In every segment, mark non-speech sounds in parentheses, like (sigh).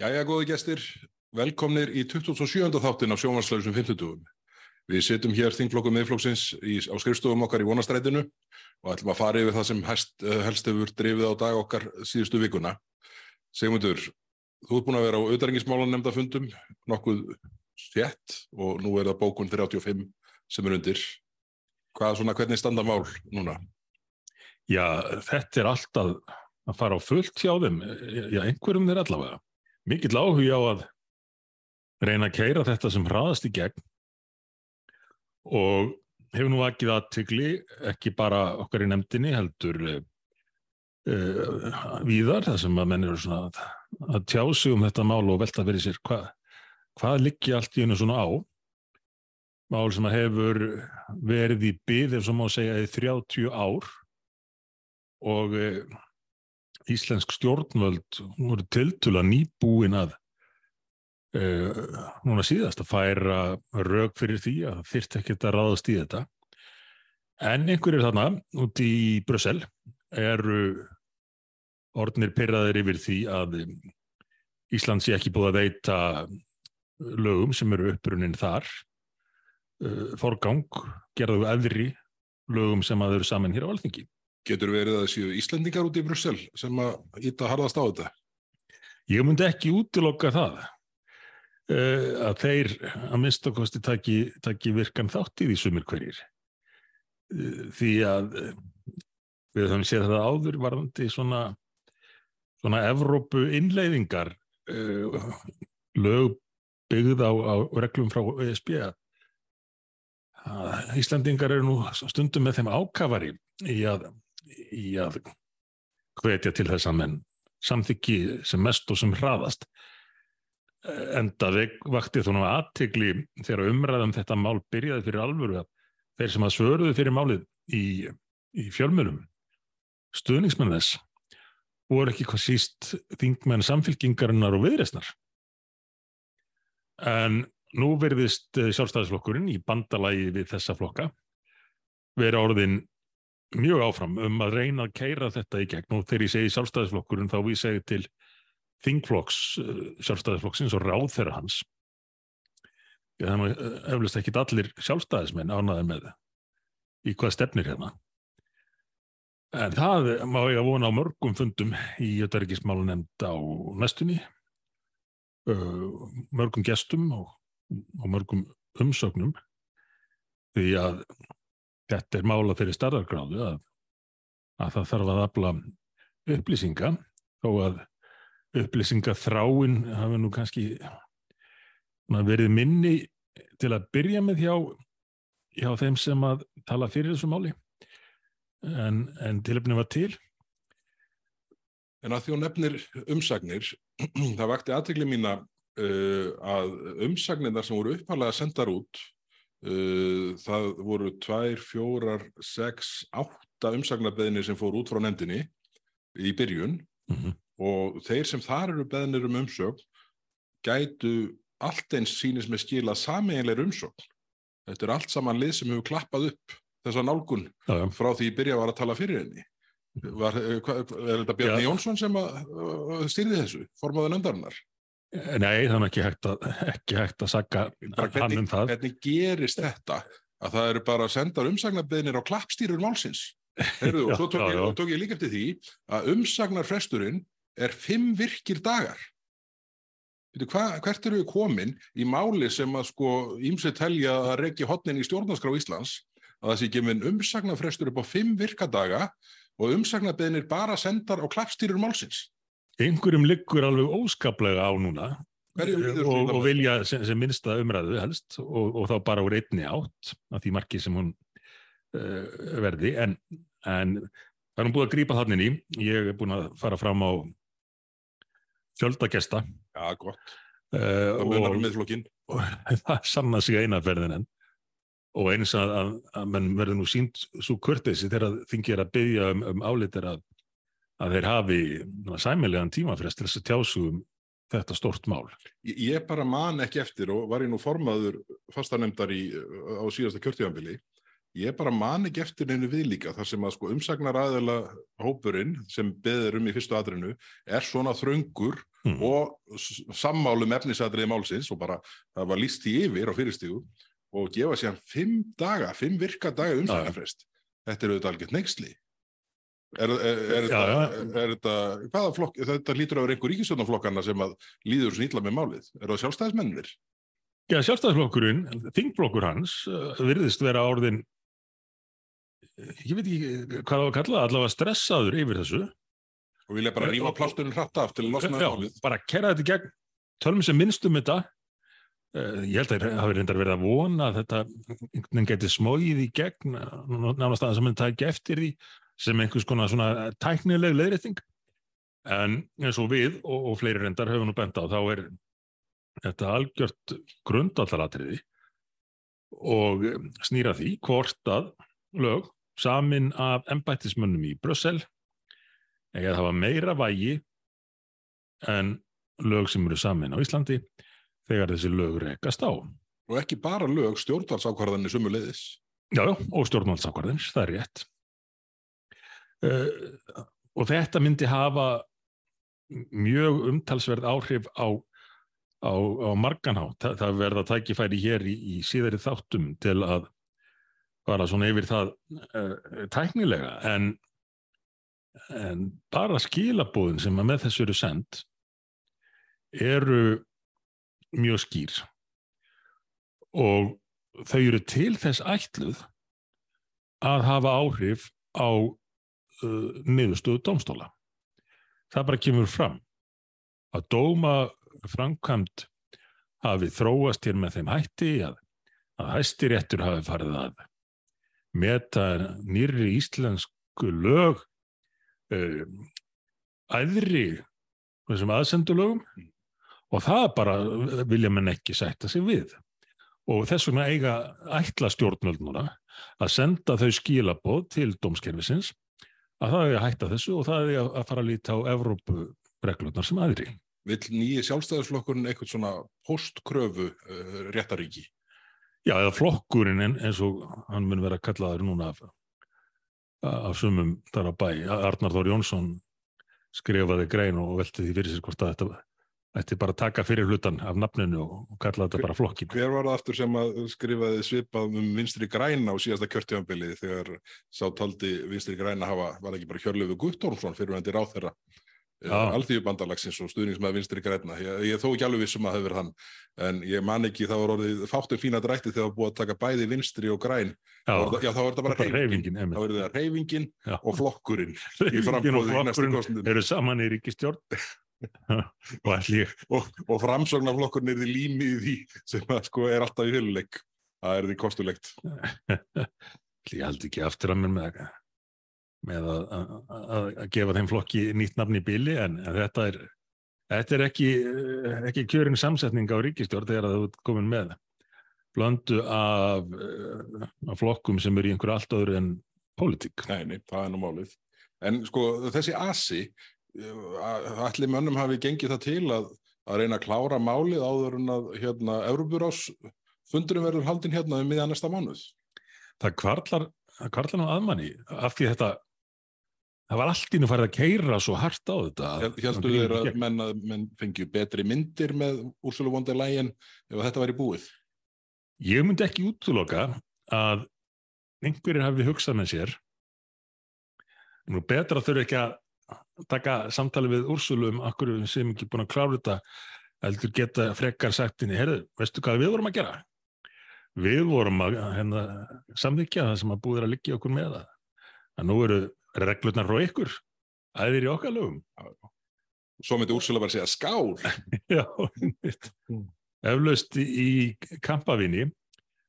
Jæja, góði gestir, velkomnir í 27. þáttin af sjónvarslausum 50. Við sittum hér þingflokkum miðflokksins í, á skrifstofum okkar í vonastrætinu og ætlum að fara yfir það sem helst, helst hefur drifið á dag okkar síðustu vikuna. Segmundur, þú ert búin að vera á auðarengismálan nefnda fundum, nokkuð sétt og nú er það bókun 35 sem er undir. Hvað svona, hvernig standa mál núna? Já, þetta er alltaf að fara á fullt hjá þeim, já, einhverjum þeir allavega. Mikill áhugi á að reyna að keira þetta sem hraðast í gegn og hefur nú það aðtökli, ekki bara okkar í nefndinni, heldur uh, víðar, þar sem að menn eru svona að, að tjá sig um þetta mál og velta fyrir sér hva, hvað liggi allt í hennu svona á. Mál sem að hefur verið í byð, ef svo má segja, í 30 ár og uh, íslensk stjórnvöld voru tiltula nýbúin að uh, núna síðast að færa raug fyrir því að þyrst ekki að ráðast í þetta. En einhverjir þarna út í Brussel eru orðnir pyrraðir yfir því að Ísland sé ekki búið að veita lögum sem eru upprunnin þar. Uh, forgang gerðu eðri lögum sem að eru saman hér á alþingi Getur verið að séu Íslendingar út í Brussel sem að íta harðast á þetta? Ég myndi ekki útilokka það uh, að þeir að minnstakosti taki, taki virkan þátt í því sumir hverjir. Uh, því að uh, við höfum séð það áður varðandi svona, svona Evrópu innleiðingar lög byggð á, á reglum frá ESB að Íslandingar eru nú stundum með þeim ákafari í að í að hvetja til þess að menn samþyggi sem mest og sem hraðast. Enda vakti þú nú aðtegli þegar umræðum þetta mál byrjaði fyrir alvöru að þeir sem að svöruðu fyrir málið í, í fjölmjölum stuðningsmenn þess voru ekki hvað síst þingmenn samfélkingarinnar og viðresnar en nú verðist sjálfstæðisflokkurinn í bandalagi við þessa flokka vera orðin mjög áfram um að reyna að keira þetta í gegn. Og þegar ég segi sjálfstæðisflokkurinn þá við segi til þingflokks sjálfstæðisflokksins og ráð þeirra hans. Þannig að eflust ekki allir sjálfstæðismenn ánaði með í hvað stefnir hérna. En það má ég að vona á mörgum fundum í Jötarikismálu nefnd á næstunni mörgum gestum og, og mörgum umsögnum. Því að þetta er mála fyrir starðargráðu að, að það þarf að afla upplýsinga þó að upplýsinga þráin hafi nú kannski verið minni til að byrja með hjá, hjá þeim sem að tala fyrir þessu máli en, en tilöfni var til. En að hún nefnir umsagnir (clears throat) það vakti aðtegli mína uh, að umsagnirna sem voru uppalega sendar út Uh, það voru tvær, fjórar, sex, átta umsagnarbeðinir sem fór út frá nefndinni í byrjun mm -hmm. og þeir sem þar eru beðinir um umsögn gætu allt eins sínist með skila sameinleir umsögn. Þetta er allt saman lið sem hefur klappað upp þessa nálgun ja, ja. frá því byrja var að tala fyrir henni. Var, er þetta Bjarni ja. Jónsson sem styrði þessu, formaðu nefndarinnar? Nei, er ekki hægt að, ekki hægt að sagga hann um það. Hvernig gerist þetta að það eru bara að senda umsagnarbeðinir á klappstýrur málsins? Herðu, (laughs) og svo tók ég, tók ég líka eftir því að umsagnarfresturinn er fimm virkir dagar. Hva, hvert eru við komin í máli sem að sko ímsið telja að regja hotnin í stjórnarskrá Íslands að það sé minn umsagnarfrestur upp á fimm virkadaga og umsagnarbeðinir bara sendar á klappstýrur málsins? Einhverjum liggur alveg óskaplega á núna og, og vilja sem, sem minnsta umræðu helst og, og þá bara úr einni átt af því marki sem hún uh, verði. En, en það er hún búið að grípa þannig í. Ég er búin að fara fram á fjöldagesta Já, gott. Uh, munar um (laughs) Það sanna sig einaferðin en og eins að, að, að mann verður nú sínt svo kurtesi þegar þingir að byggja um, um álitir að að þeir hafi sæmilegan tímafrest til þess að tjásu um þetta stort mál. Ég, bara man ekki eftir og var ég nú formaður fastanemdar á síðasta kjörtíðanbili ég bara man ekki eftir einu viðlíka þar sem að sko umsagnar aðeila hópurinn sem beður um í fyrstu aðrinu er svona þröngur mm. og sammálum efnisadriði málsins og bara það var líst í yfir á fyrirstígu og gefa sér fimm daga, fimm virka daga umsæknarfrest. Þetta er auðvitað algjört neyksli. Er, er, er, já, þetta, er þetta, hvaða flokk, þetta lítur á einhver ríkisjónaflokkana sem að líður snýtla með málið. Er það sjálfstæðismennir? Já, sjálfstæðisflokkurinn, þingflokkur hans, uh, virðist vera orðin, ég veit ekki hvað það var að kalla, allavega stressaður yfir þessu. Og vilja bara rífa plásturinn hratt af til að losna það málið. Já, bara kera þetta í gegn, tölum sem minnst um þetta. Uh, ég held að það hafi reyndar verið að vona að þetta geti smóið í gegn, nánast að það sem henni tækja eftir því sem einhvers konar svona tæknileg leiðrætting en eins og við og, og fleiri reyndar höfum nú bent á þá er þetta algjört grundallaratriði og snýra því hvort að lög samin af embættismönnum í Brussel eða hafa meira vægi en lög sem eru samin á Íslandi þegar þessi lög rekast á. Og ekki bara lög stjórnvaldsákvarðanir sumulegðis. Já, og stjórnvaldsákvarðanir, það er rétt. Uh, og þetta myndi hafa mjög umtalsverð áhrif á, á, á marganhátt. Það, það verða tækifæri hér í, í síðari þáttum til að fara svona yfir það uh, tæknilega en, en bara skilabóðin sem að með þessu eru sendt eru mjög skýr og þau eru til þess ætluð að hafa áhrif á uh, niðurstöðu domstóla. Það bara kemur fram að dóma framkvæmt hafi þróast hér með þeim hætti að, að hæstiréttur hafi farið að meta nýri íslensku lög uh, æðri þessum aðsendulögum og það bara vilja mann ekki sætta sig við og þess vegna eiga ætla stjórnvöldnuna að senda þau skilaboð til dómskerfisins að það er að hætta þessu og það er að fara að líta á Evrópureglurnar sem aðri. Vil nýji sjálfstæðisflokkurinn eitthvað svona postkröfu uh, réttaríki? Já, eða flokkurinn eins og hann mun vera kallaður núna af, af sumum þar á bæ. Arnar Þór Jónsson skrifaði grein og velti því fyrir sér hvort að þetta ætti bara að taka fyrir hlutan af nafninu og kalla þetta bara flokkin. Hver var það aftur sem skrifaði svipað um vinstri græna á síðasta kjörtjöfambili þegar sá taldi vinstri græna hafa, var ekki bara Hjörlöfu Guttormsson fyrir hendir á þeirra uh, alþýjubandalagsins og stuðningsmæði vinstri græna. Ég, ég þó ekki alveg vissum að það hefur hann, en ég man ekki það var orðið fáttur fína drætti þegar það búið að taka bæði vinstri og græn. Já, það, já þá er þetta bara reyfingin. Þá er þetta reyfingin og flokkurinn. Reyfingin og flokkurinn eru saman í ríkistjórn. Og, og, framsóknarflokkurinn er því límið í því sem að, sko, er alltaf í höluleik það er því kostulegt ég held ekki aftur að mér með, með að, að, að gefa þeim flokki nýtt nafn í bíli en, en þetta er þetta er ekki, ekki kjörin samsetning á ríkistjórn þegar það er komin með. Blöndu af, af flokkum sem eru í einhverju allt öðru en pólitík. Nei, nei, það er nú málið. En sko þessi asi allir mönnum hafi gengið það til að, að reyna að klára málið áður en að hérna, Európurás fundurum verður haldinn hérna um miðan næsta mánuð. Það kvarlar, kvarlar nú aðmanni af því þetta það var allt ínum farið að keira svo hart á þetta. Hjæltu þér að menn, menn fengju betri myndir með Úrsula von der Leyen ef þetta væri búið? Ég myndi ekki útloka að einhverjir hafi hugsað með sér nú betra þurfi ekki að taka samtali við Úrsulu um akkur sem ekki búin að klára þetta heldur geta frekar sagt inn í herðu, veistu hvað við vorum að gera? Við vorum að hérna, samþykja það sem að búið að liggja okkur með það. að nú eru reglurnar frá ykkur aðeir í okkar lögum. Svo myndi Úrsula bara segja skál. (laughs) Já, eflaust í kampavinni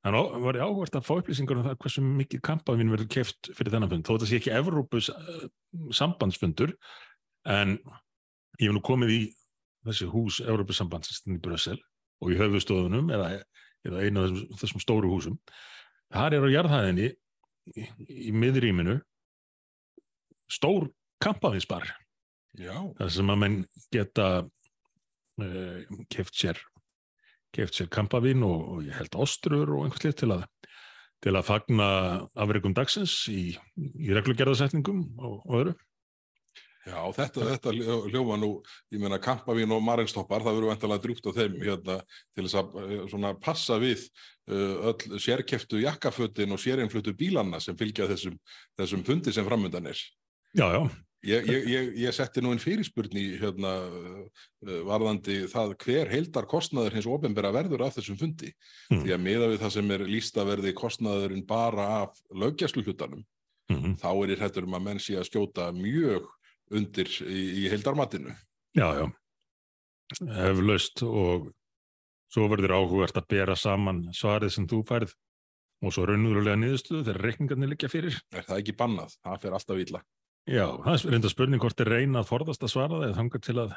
Þannig var ég áhvert að fá upplýsingar um það hversu mikið kampavinn verður keft fyrir þennan fund. Þó þetta sé ekki Evrópus uh, sambandsfundur en ég hef nú komið í þessi hús Evrópus sambandsfundur í Brössel og í höfustofunum eða, eða einu af þessum, þessum stóru húsum. Það er á jarðhæðinni í, í miðrýminu stór kampavinsbar. Það sem að menn geta uh, keft sér keft sér kampavín og, og ég held ástrur og einhvers lit til að til að fagna afreikum dagsins í, í reglugerðarsetningum og, og öðru. Já, þetta, þetta hljóma nú, ég meina Kampavín og Marinstoppar, það verður vantilega drúgt á þeim hérna til þess að uh, svona passa við uh, öll sérkeftu jakkafötin og sérinflutu bílanna sem fylgja þessum, þessum fundi sem framöndan er. Já, já. Ég, ég, ég, ég setti nú einn fyrirspurn í hérna, varðandi það hver heildar kostnaður hins ofinbæra verður af þessum fundi. Mm. Því að miða við það sem er lístaverði kostnaðurinn bara af löggjæslu hlutanum, mm -hmm. þá er þetta um að menn sé að skjóta mjög undir í, í heildarmatinu. Já, já, hefur löst og svo verður áhugast að bera saman svarið sem þú færð og svo raunverulega niðurstuðu þegar reikningarnir liggja fyrir. Er það ekki bannað? Það fer alltaf vila. Já, það er reynda spurning hvort er reyna að forðast að svara það eða þanga til að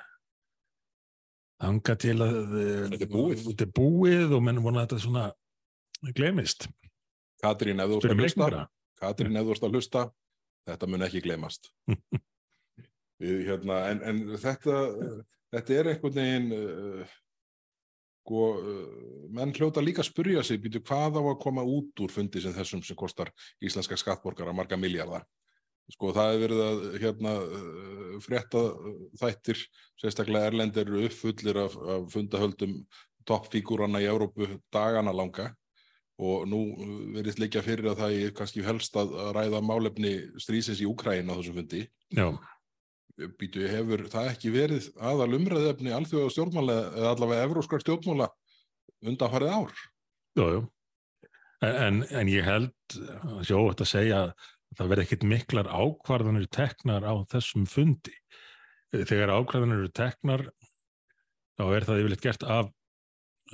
þanga til að þetta er búið, þetta er búið og mennum vona að þetta svona glemist. Katrín, ef þú ert að hlusta, Katrín, ef þú ert að hlusta, þetta mun ekki glemast. (laughs) Við, hérna, en, en þetta, þetta er einhvern veginn uh, sko, uh, menn hljóta líka að spurja sig býtu hvað á að koma út úr fundi sem þessum sem kostar íslenska skattborgar að marga miljardar sko það hefur verið að hérna, uh, frétta þættir sérstaklega erlendir eru uppfullir af, af fundahöldum toppfígúrana í Európu dagana langa og nú verið líka fyrir að það er kannski helst að ræða málefni strísins í Úkræn á þessum fundi Já býtu hefur það ekki verið aðal umræðefni alþjóða stjórnmála eða allavega evróskar stjórnmála undanfarið ár? Jú, jú. En, en ég held sjótt að segja að það verði ekkit miklar ákvarðanir teknar á þessum fundi. Þegar ákvarðanir eru teknar þá er það yfirleitt gert af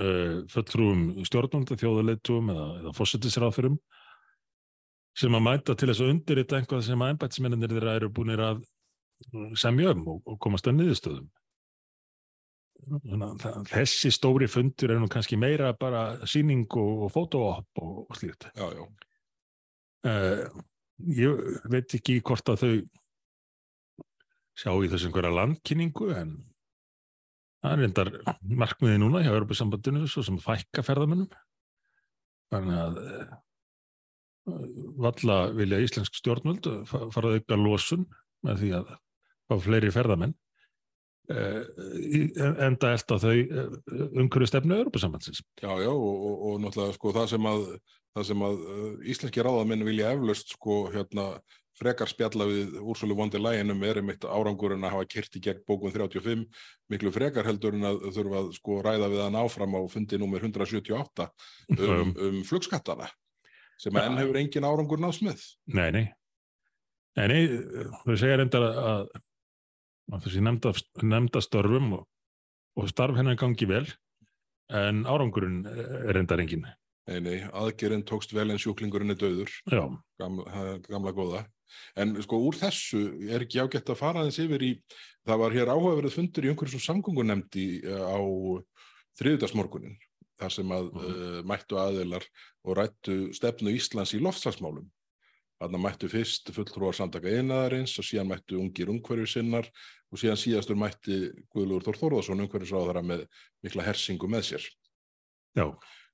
uh, fulltrúum stjórnmálta, þjóðuleitum eða, eða fósittisráðfyrum sem að mæta til þess að undirrita einhvað sem að ennbætsmennir þeirra eru búinir að semjöum og, og komast að niðurstöðum. Þessi stóri fundur er nú kannski meira bara síning og, og fotoop og, og slíkt. Já, já. Uh, ég veit ekki hvort að þau sjá í þessu einhverja landkynningu en það er endar markmiði núna hjá Europasambandinu svo sem fækka ferðamennum. Þannig að uh, valla vilja íslensk stjórnvöld fara að auka losun með því að á fleiri ferðamenn enda elda þau uh, umhverju stefnu Europasambandsins. Já, já, og, og, og náttúrulega sko það sem að, það sem að uh, íslenski ráðamenn vilja eflaust sko hérna frekar spjalla við úrsölu vondi læginum er einmitt árangurinn að hafa kert í gegn bókun 35, miklu frekar heldur en að þurfa að sko ræða við hann áfram á fundi nummer 178 um, um flugskattana sem enn hefur engin árangur náðs með. Nei, nei. Nei, nei, þau segja reyndar að þessi nefndastörfum og, og starf hennar gangi vel en árangurinn er endar engin. Nei, nei, aðgerinn tókst vel en sjúklingurinn er döður, gamla, gamla góða. En sko úr þessu er ekki ágætt að fara þess yfir í, það var hér áhugaverið fundur í einhverjum samgöngunemndi eh, á þriðdagsmorgunin, þar sem að mm. uh, mættu aðeilar og rættu stefnu Íslands í loftslagsmálum. Þannig að mættu fyrst fulltrúar samtaka einaðarins og síðan mættu ungir ungverju sinnar og síðan síðastur mætti Guðlúur Þór Þórðarsson ungverjusráðara með mikla hersingu með sér. Já.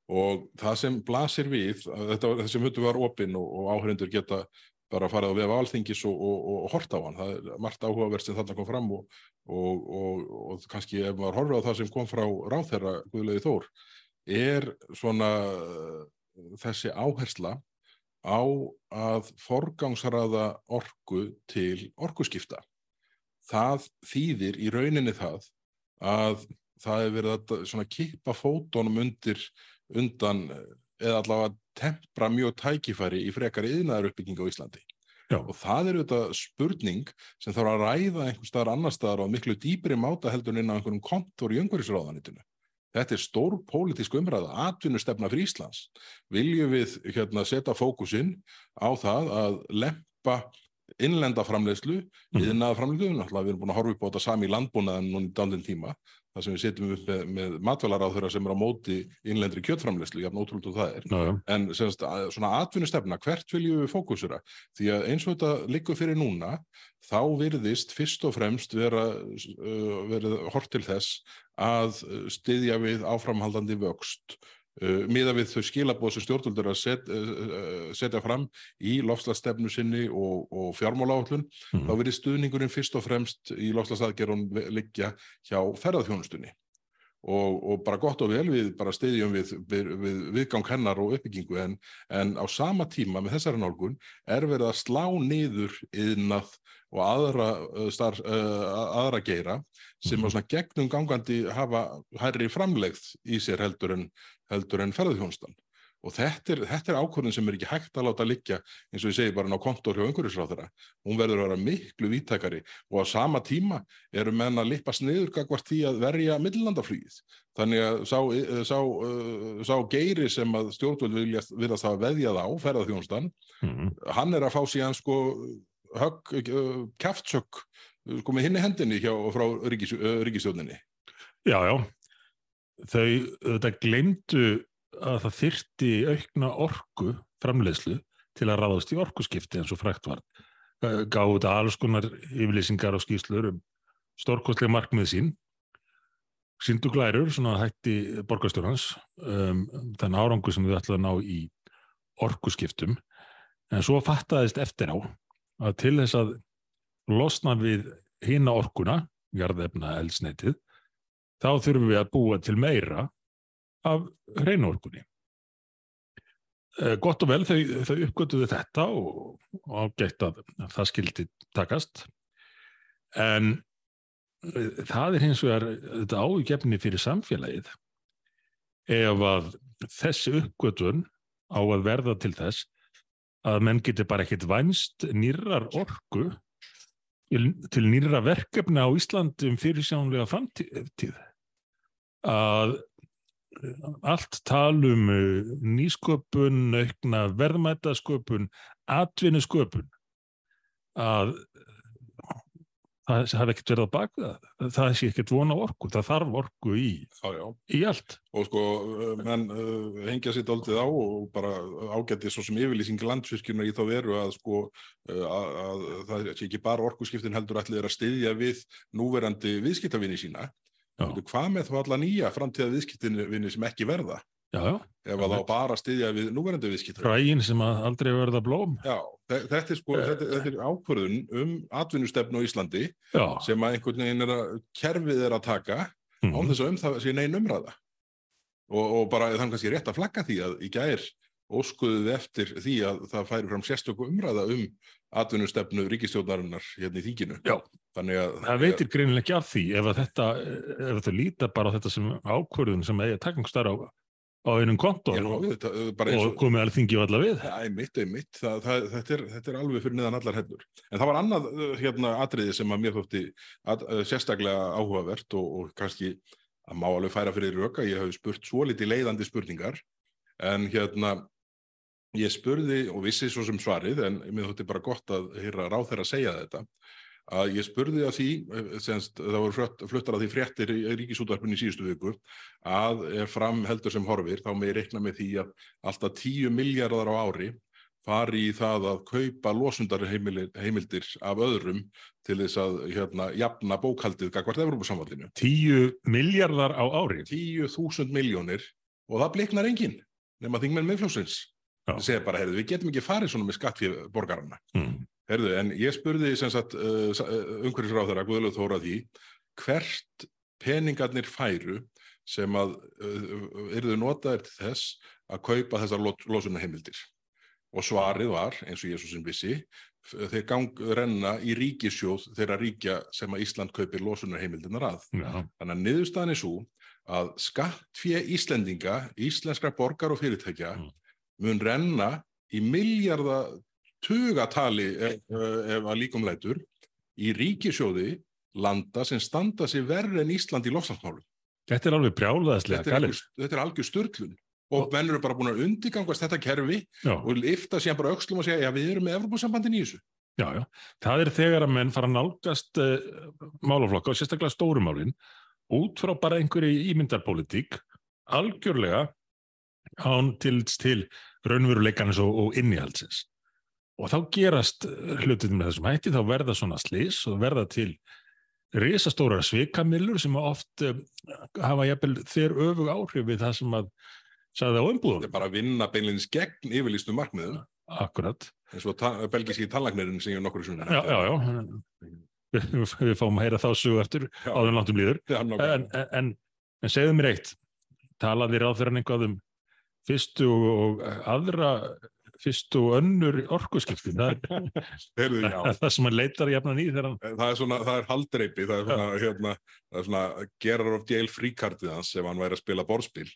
Og það sem blasir við, þetta, þessi mjötu var opinn og, og áhörindur geta bara farið að vefa alþingis og, og, og horta á hann. Það er margt áhugaverð sem þarna kom fram og kannski ef maður horfið á það sem kom frá ráþherra Guðlúi Þór er svona þessi áhersla á að forgangsraða orku til orkuskipta. Það þýðir í rauninni það að það hefur verið að kippa fótonum undir undan eða allavega tempra mjög tækifæri í frekari yðnaðar uppbygging á Íslandi. Já. Og það eru þetta spurning sem þarf að ræða einhver staðar annar staðar á miklu dýpri máta heldur á einhverjum kontor í umhverfisráðanitinu. Þetta er stór pólitísk umræða, atvinnustefna fyrir Íslands. Viljum við hérna, setja fókusinn á það að lempa innlenda framleiðslu, yðnaða framleiðslu, náttúrulega við erum búin að horfa upp á þetta sami landbúnaðan núna í dálinn tíma, þar sem við setjum upp með, með matvælaráþurra sem er á móti innlendri kjötframleiðslu, jafn ótrúlega það er. Ná, en semst, svona atvinnustefna, hvert viljum við fókusura? Því að eins og þetta likur fyrir núna, þá virðist fyrst og fremst vera, uh, verið hort til þess að styðja við áframhaldandi vöxt uh, miða við þau skilabóð sem stjórnvöldur að set, uh, setja fram í lofslagstefnu sinni og, og fjármáláallun, mm. þá verið stuðningurinn fyrst og fremst í lofslagsaðgerðun liggja hjá ferðarþjónustunni. Og, og bara gott og vel við bara stiðjum við, við, við viðgang hennar og uppbyggingu. En, en á sama tíma með þessari nálgun er verið að slá niður yðnað og aðra, starf, aðra geira sem á svona gegnum gangandi hafa hærri framlegð í sér heldur en, heldur en ferðarþjónustan og þetta er, þetta er ákvörðin sem er ekki hægt að láta liggja eins og ég segi bara ná kontor hjá umhverfisráðara hún verður að vera miklu vítækari og á sama tíma eru menn að lippast niður gagvart því að verja millandaflýð þannig að sá, eh, sá, uh, sá geiri sem að stjórnvöld viljast hafa veðjað á ferðarþjónustan mm -hmm. hann er að fá síðan sko högg, uh, kæftsökk sko með hinni hendinni hjá, frá ríkis, uh, ríkistjóninni Já, já. Þau, þetta glemdu að það þyrti aukna orku framleiðslu til að ráðast í orkuskipti eins og frækt var. Gáðu þetta alls konar yfirlýsingar og skýslur um stórkostlega markmið sín. Sýndu glærur, svona hætti borgarstjórnans, um, þann árangu sem við ætlaði að ná í orkuskiptum. En svo fattaðist eftir á að til þess að losna við hýna orkuna, jarðefna eldsneitið, þá þurfum við að búa til meira af hreinorkunni. Eh, gott og vel þau, þau uppgötuðu þetta og, og ágætt að það skildi takast en eh, það er hins vegar þetta ágefni fyrir samfélagið ef að þessi uppgötun á að verða til þess að menn getur bara ekkit vænst nýrar orku til nýra verkefna á Íslandi um fyrirsjónlega framtíð að allt talum uh, nýsköpun, aukna verðmætasköpun, atvinnusköpun. Að það hafi ekkert verið á baka það. Sé ekkert vona orku, það þarf orku í, já, já. í allt. Og sko, uh, menn uh, hengja sér doldið á og bara ágætti svo sem yfirlýsing landsfyrkjuna í þá veru að sko uh, að, að það sé ekki bara orkuskiptin heldur allir að styðja við núverandi viðskiptavinni sína hvað með þá alla nýja framtíða viðskiptinni sem ekki verða? Já, já. ef að þá bara styðja við núverandi viðskiptinni frægin sem aldrei verða blóm. Já, þetta er, sko, þetta, þetta er ákvörðun um atvinnustefnu á Íslandi já. sem að einhvern veginn er að kerfið er að taka mm. án þess að um það sé neyn umræða. Og, og bara þannig kannski rétt að flagga því að í gær óskuðuð eftir því að það færi fram sérstöku umræða um atvinnustefnu ríkistjóðnarinnar hérna í þýkinu. Já, að, það veitir greinilega ekki af því ef þetta, ef þau líta bara á þetta sem ákvörðun sem eigi að takningstar á, á einum kontor Já, og, og komið alveg þingi og alla við. Já, einmitt, einmitt, það, það, þetta, er, þetta er alveg fyrir niðan allar hennur. En það var annað hérna atriði sem að mér þótti að, sérstaklega áhugavert og, og kannski að má alveg færa fyrir röka, ég hef spurt svo litið leiðandi spurningar en hérna Ég spurði og vissi svo sem svarið en mér þótti bara gott að hýra ráð þeirra að segja þetta að ég spurði að því, eh, senst, það voru fluttar að því fréttir í ríkisútvarpunni í síðustu viku að fram heldur sem horfir þá með ég reikna með því að alltaf 10 miljardar á ári fari í það að kaupa losundarheimildir af öðrum til þess að hérna, jafna bókaldið gagvart Evrópusamvallinu. 10 miljardar á ári? 10.000 miljónir og það bliknar enginn nema þingmenn meðfljósins það segir bara, heyrðu, við getum ekki farið svona með skattfíð borgarna mm. heyrðu, en ég spurði sem sagt uh, uh umhverfisráð þeirra, Guðlaug Þóra því hvert peningarnir færu sem að uh, eruðu notaðir til þess að kaupa þessar losunna heimildir og svarið var, eins og Jésúsin vissi þeir gang renna í ríkisjóð þeirra ríkja sem að Ísland kaupir losunar heimildinar að. Já. Þannig að niðurstaðan er svo að skattfíð Íslendinga, íslenskra borgar og fyrirtækja mm mun renna í miljardattugatali ef, ef að líkumlætur í ríkisjóði landa sem standa sér verður en Ísland í lofstafsmálum. Þetta er alveg brjálaðslega gælir. Þetta er algjör störtlun og menn eru bara búin að undirgangast þetta kerfi já. og lifta sér bara aukslum og segja já við erum með Evropasambandin í þessu. Já, já. Það er þegar að menn fara að nálgast uh, málaflokka og sérstaklega stórumálinn út frá bara einhverju ímyndarpolitík algjörlega án til, til raunveruleikanins og, og innihaldsins. Og þá gerast hlutin með þessum hætti, þá verða svona slis og verða til risastóra svikamillur sem oft uh, hafa jæfnvel þeir öfug áhrif við það sem að sagði á Þetta umbúðum. er bara að vinna beinleins gegn yfirlýstum markmiðum Akkurat. eins og ta belgíski tannlagnirinn sem ég nokkur sinni. Já, já, já. Við, (laughs) við fáum að heyra þá sögu eftir áður en langt um líður. Já. En, en, en, en segðu mér eitt, talaði ráð fyrir hann eitthvað um fyrstu og aðra, fyrstu og önnur orkuskipti. Það er, (laughs) það (laughs) það sem hann leitar jafnan í þegar hann, Það er svona, það er haldreipi, það er svona, hérna, það er svona Gerard of Jail fríkartið hans ef hann væri að spila borðspil.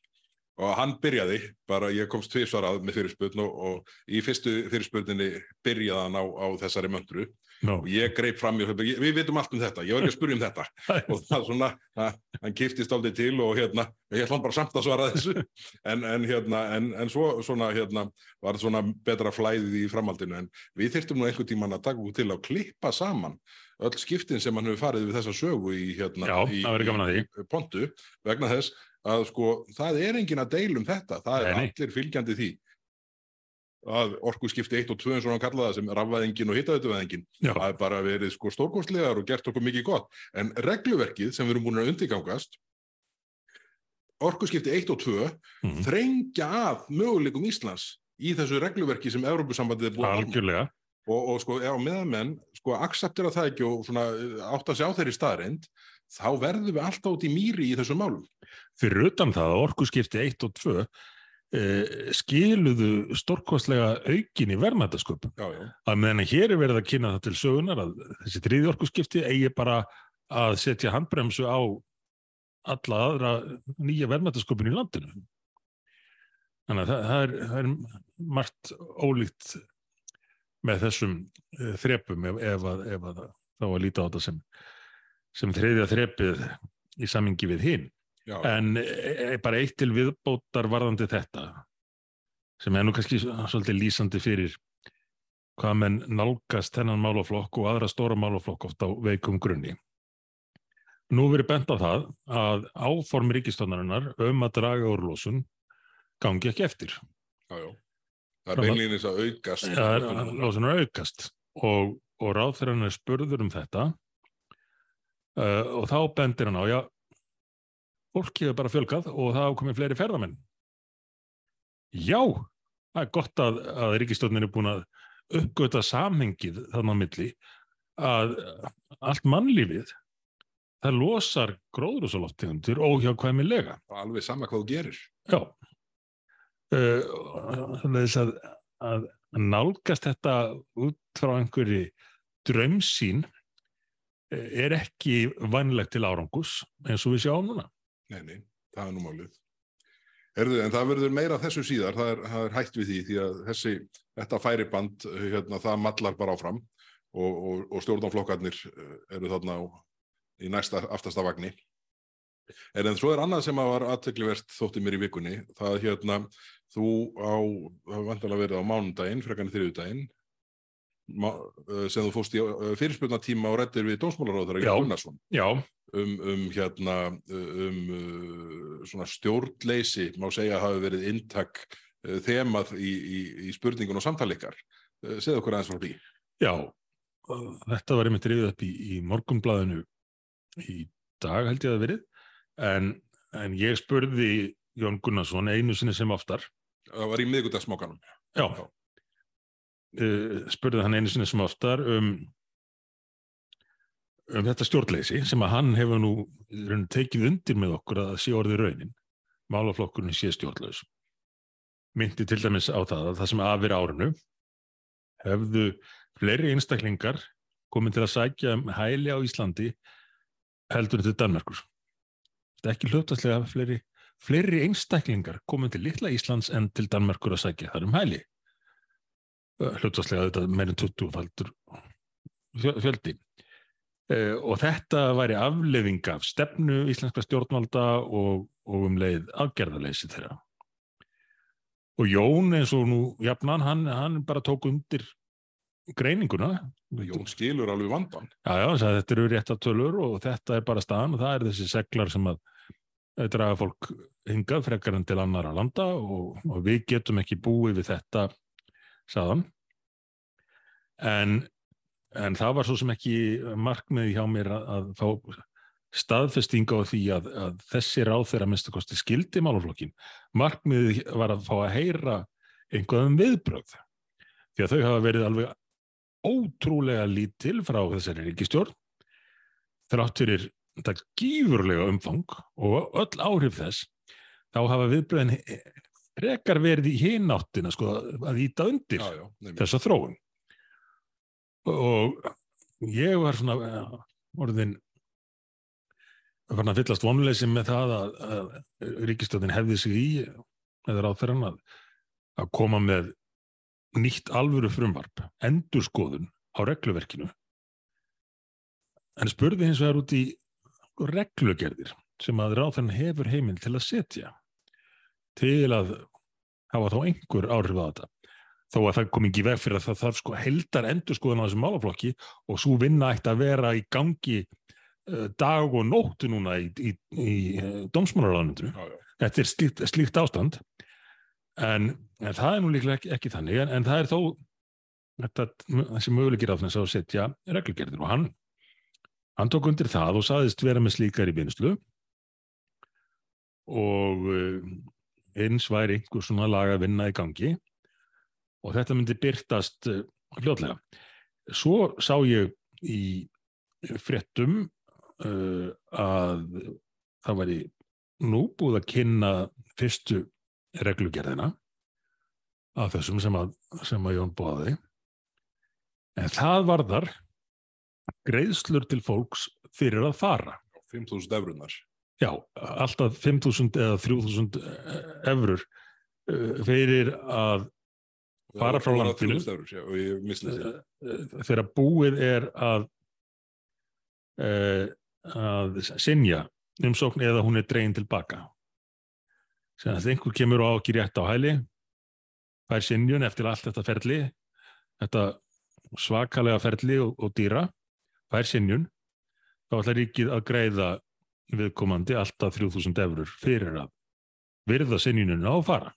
Og hann byrjaði, bara ég komst tvisvar að með fyrirspurn og, og í fyrstu fyrirspurninni byrjaði hann á, á þessari möndru no, og ég greip fram í, við, við vitum allt um þetta, ég var ekki að spyrja um þetta. (laughs) Og það svona, að, hann kiftist aldrei til og hérna, ég ætla hann bara samt að svara þessu. (laughs) En, en hérna, en, en svo svona hérna, var svona betra flæðið í framhaldinu. En við þyrftum nú einhvern tíman að taka út til að klippa saman öll skiptin sem hann hefur farið við þessa sögu í hérna Já, í, í pontu vegna þess að sko það er engin að deila um þetta, það er nei. allir fylgjandi því að orku skipti 1 og 2 eins og hann kallaði það sem rafvæðingin og hittaðutuvæðingin það er bara verið sko stórkostlegar og gert okkur mikið gott. En regluverkið sem við erum búin að undirgangast orkuskipti 1 og 2 Mhm. þrengja að möguleikum Íslands í þessu regluverki sem Evrópusambandið er búin að og, og sko á meðan menn sko akseptera það ekki og svona eh, átta sig á þeirri staðreind þá verðum við alltaf út í mýri í þessum málum. Fyrir utan það að orkuskipti 1 og 2 eh, skiluðu stórkostlega aukin í já. Að meðan hér er verið að kynna það til sögunar að þessi þriði orkuskipti eigi bara að setja handbremsu á alla aðra nýja verðmætasköpun í landinu. Þannig að það, það, er, það er margt ólíkt með þessum uh, þrepum ef, ef, að, ef að þá að líta á þetta sem, sem þriðja þrepið í samingi við hinn. Já. En e, bara eitt til viðbótar varðandi þetta sem er nú kannski svolítið lýsandi fyrir hvað menn nálgast þennan málaflokk og aðra stóra málaflokk oft á veikum grunni. Nú verið bent á það að áform ríkistónarinnar um að draga úr losun gangi ekki eftir. já, já. það er Fram að- að aukast Það er losun er aukast og, og ráðferðan er spurður um þetta uh, og þá bendir hann á, já, fólki hefur bara fjölgað og það hafa komið fleiri ferðamenn. Já, það er gott að, að ríkistofnin er búin að uppgöta samhengið þannig á milli að allt mannlífið það losar gróðrúsaloftegundir óhjákvæmilega. alveg sama hvað þú gerir Já. Uh, þannig að, að nálgast þetta út frá einhverju draumsýn eh, er ekki vænlegt til árangus eins og við sjáum núna. Nei, nei, það er nú málið. Erðu, en það verður meira þessu síðar, það er, það er hægt við því, því að þessi, þetta færiband, hérna, það mallar bara áfram og, og, og stjórnanflokkarnir eh, eru þarna á, í næsta aftasta vagni. En, en svo er annað sem að var aðteklivert þótti mér í vikunni, það hérna, þú á, það var vantilega verið á mánudaginn, frekarni þriðudaginn, eh, sem þú fóst í fyrirspurnatíma og rættir við dómsmálaráður Já. Gunnarsson Já, um, um hérna um uh, stjórnleysi má segja að hafi verið inntak uh, þemað í, í, í spurningun og samtalikar. Uh, segðu okkur aðeins frá því. já. Þetta var einmitt rifið upp í, í morgunblæðinu í dag held ég að verið en, en ég spurði Jón Gunnarsson einu sinni sem oftar Það var í miðgudagsmókanum. Já, uh, spurði hann einu sinni sem oftar um, um þetta stjórnleysi sem að hann hefur nú tekið undir með okkur að sé orðið raunin. Málaflokkurinn sé stjórnlaus. Myndi til dæmis á það að það sem afir árinu hefðu fleiri einstaklingar komið til að sækja um hæli á Íslandi heldur til Danmerkur. Þetta er ekki hlutastlega fleiri, fleiri einstaklingar komið til litla Íslands en til Danmerkur að sækja þar um hæli hlutvarslega þetta meirinn 20 faldur fjöldi og þetta væri afleðing af stefnu íslenska stjórnvalda og, og um leið afgerðarleysi þeirra og Jón eins og nú jafnan, hann, hann bara tók undir greininguna Jón skilur alveg vandan. Já, já, sagði, þetta eru rétta tölur og þetta er bara staðan og það er þessi seglar sem að eh, draga fólk hingað frekar en til annara landa og, og við getum ekki búið við þetta, sagðan. En, en það var svo sem ekki markmið hjá mér að, að fá staðfestinga á því að, að þessi ráð þeirra minnstu kosti skildi málaflokkin. Markmiðið var að fá að heyra einhverjum viðbröð. Því að þau hafa verið alveg ótrúlega lítil frá þessari ríkistjórn. Þrátt fyrir þetta gífurlega umfang og öll áhrif þess, þá hafa viðbröðin frekar verið í hináttina sko, að íta undir þessa þróun. Og ég var svona eh, orðin að fyllast vonleysi með það að, að ríkistöðin hefði sig í eða ráðferðan að, að koma með nýtt alvöru frumvarp, endurskoðun á regluverkinu. En spurði hins vegar út í reglugerðir sem að ráðferðan hefur heiminn til að setja til að hafa þá einhver áhrif á þetta. Þó að það kom ekki veg fyrir að það þarf sko heldar endurskoðun á þessum málaflokki og svo vinna ætti að vera í gangi uh, dag og nóttu núna í, í, í uh. Já, já. Þetta er slíkt, slíkt ástand en, en það er nú líklega ekki, ekki þannig en, en það er þó þetta, þessi möguleikir á þess að setja reglugerðir og hann hann tók undir það og saðist vera með slíkar í beinslu og uh, eins væri einhver svona laga vinna í gangi og þetta myndi byrtast uh, fljótlega. Svo sá ég í fréttum uh, að það væri nú búið að kynna fyrstu reglugerðina af þessum sem að, sem að Jón bóði en það varðar greiðslur til fólks fyrir að fara 5.000 efrunar. já, alltaf 5.000 eða 3.000 efrur uh, fyrir að Fara frá landinu. Uh, þegar búið er að uh, að sinja umsókn eða hún er dregin tilbaka. Sem að einhver kemur og á ekki rétt á hæli fær sinjun eftir allt þetta ferli þetta svakalega ferli og, og dýra fær sinjun þá ætlar ríkið að greiða viðkomandi alltaf 3000 eurur fyrir að virða sinjuninu á fara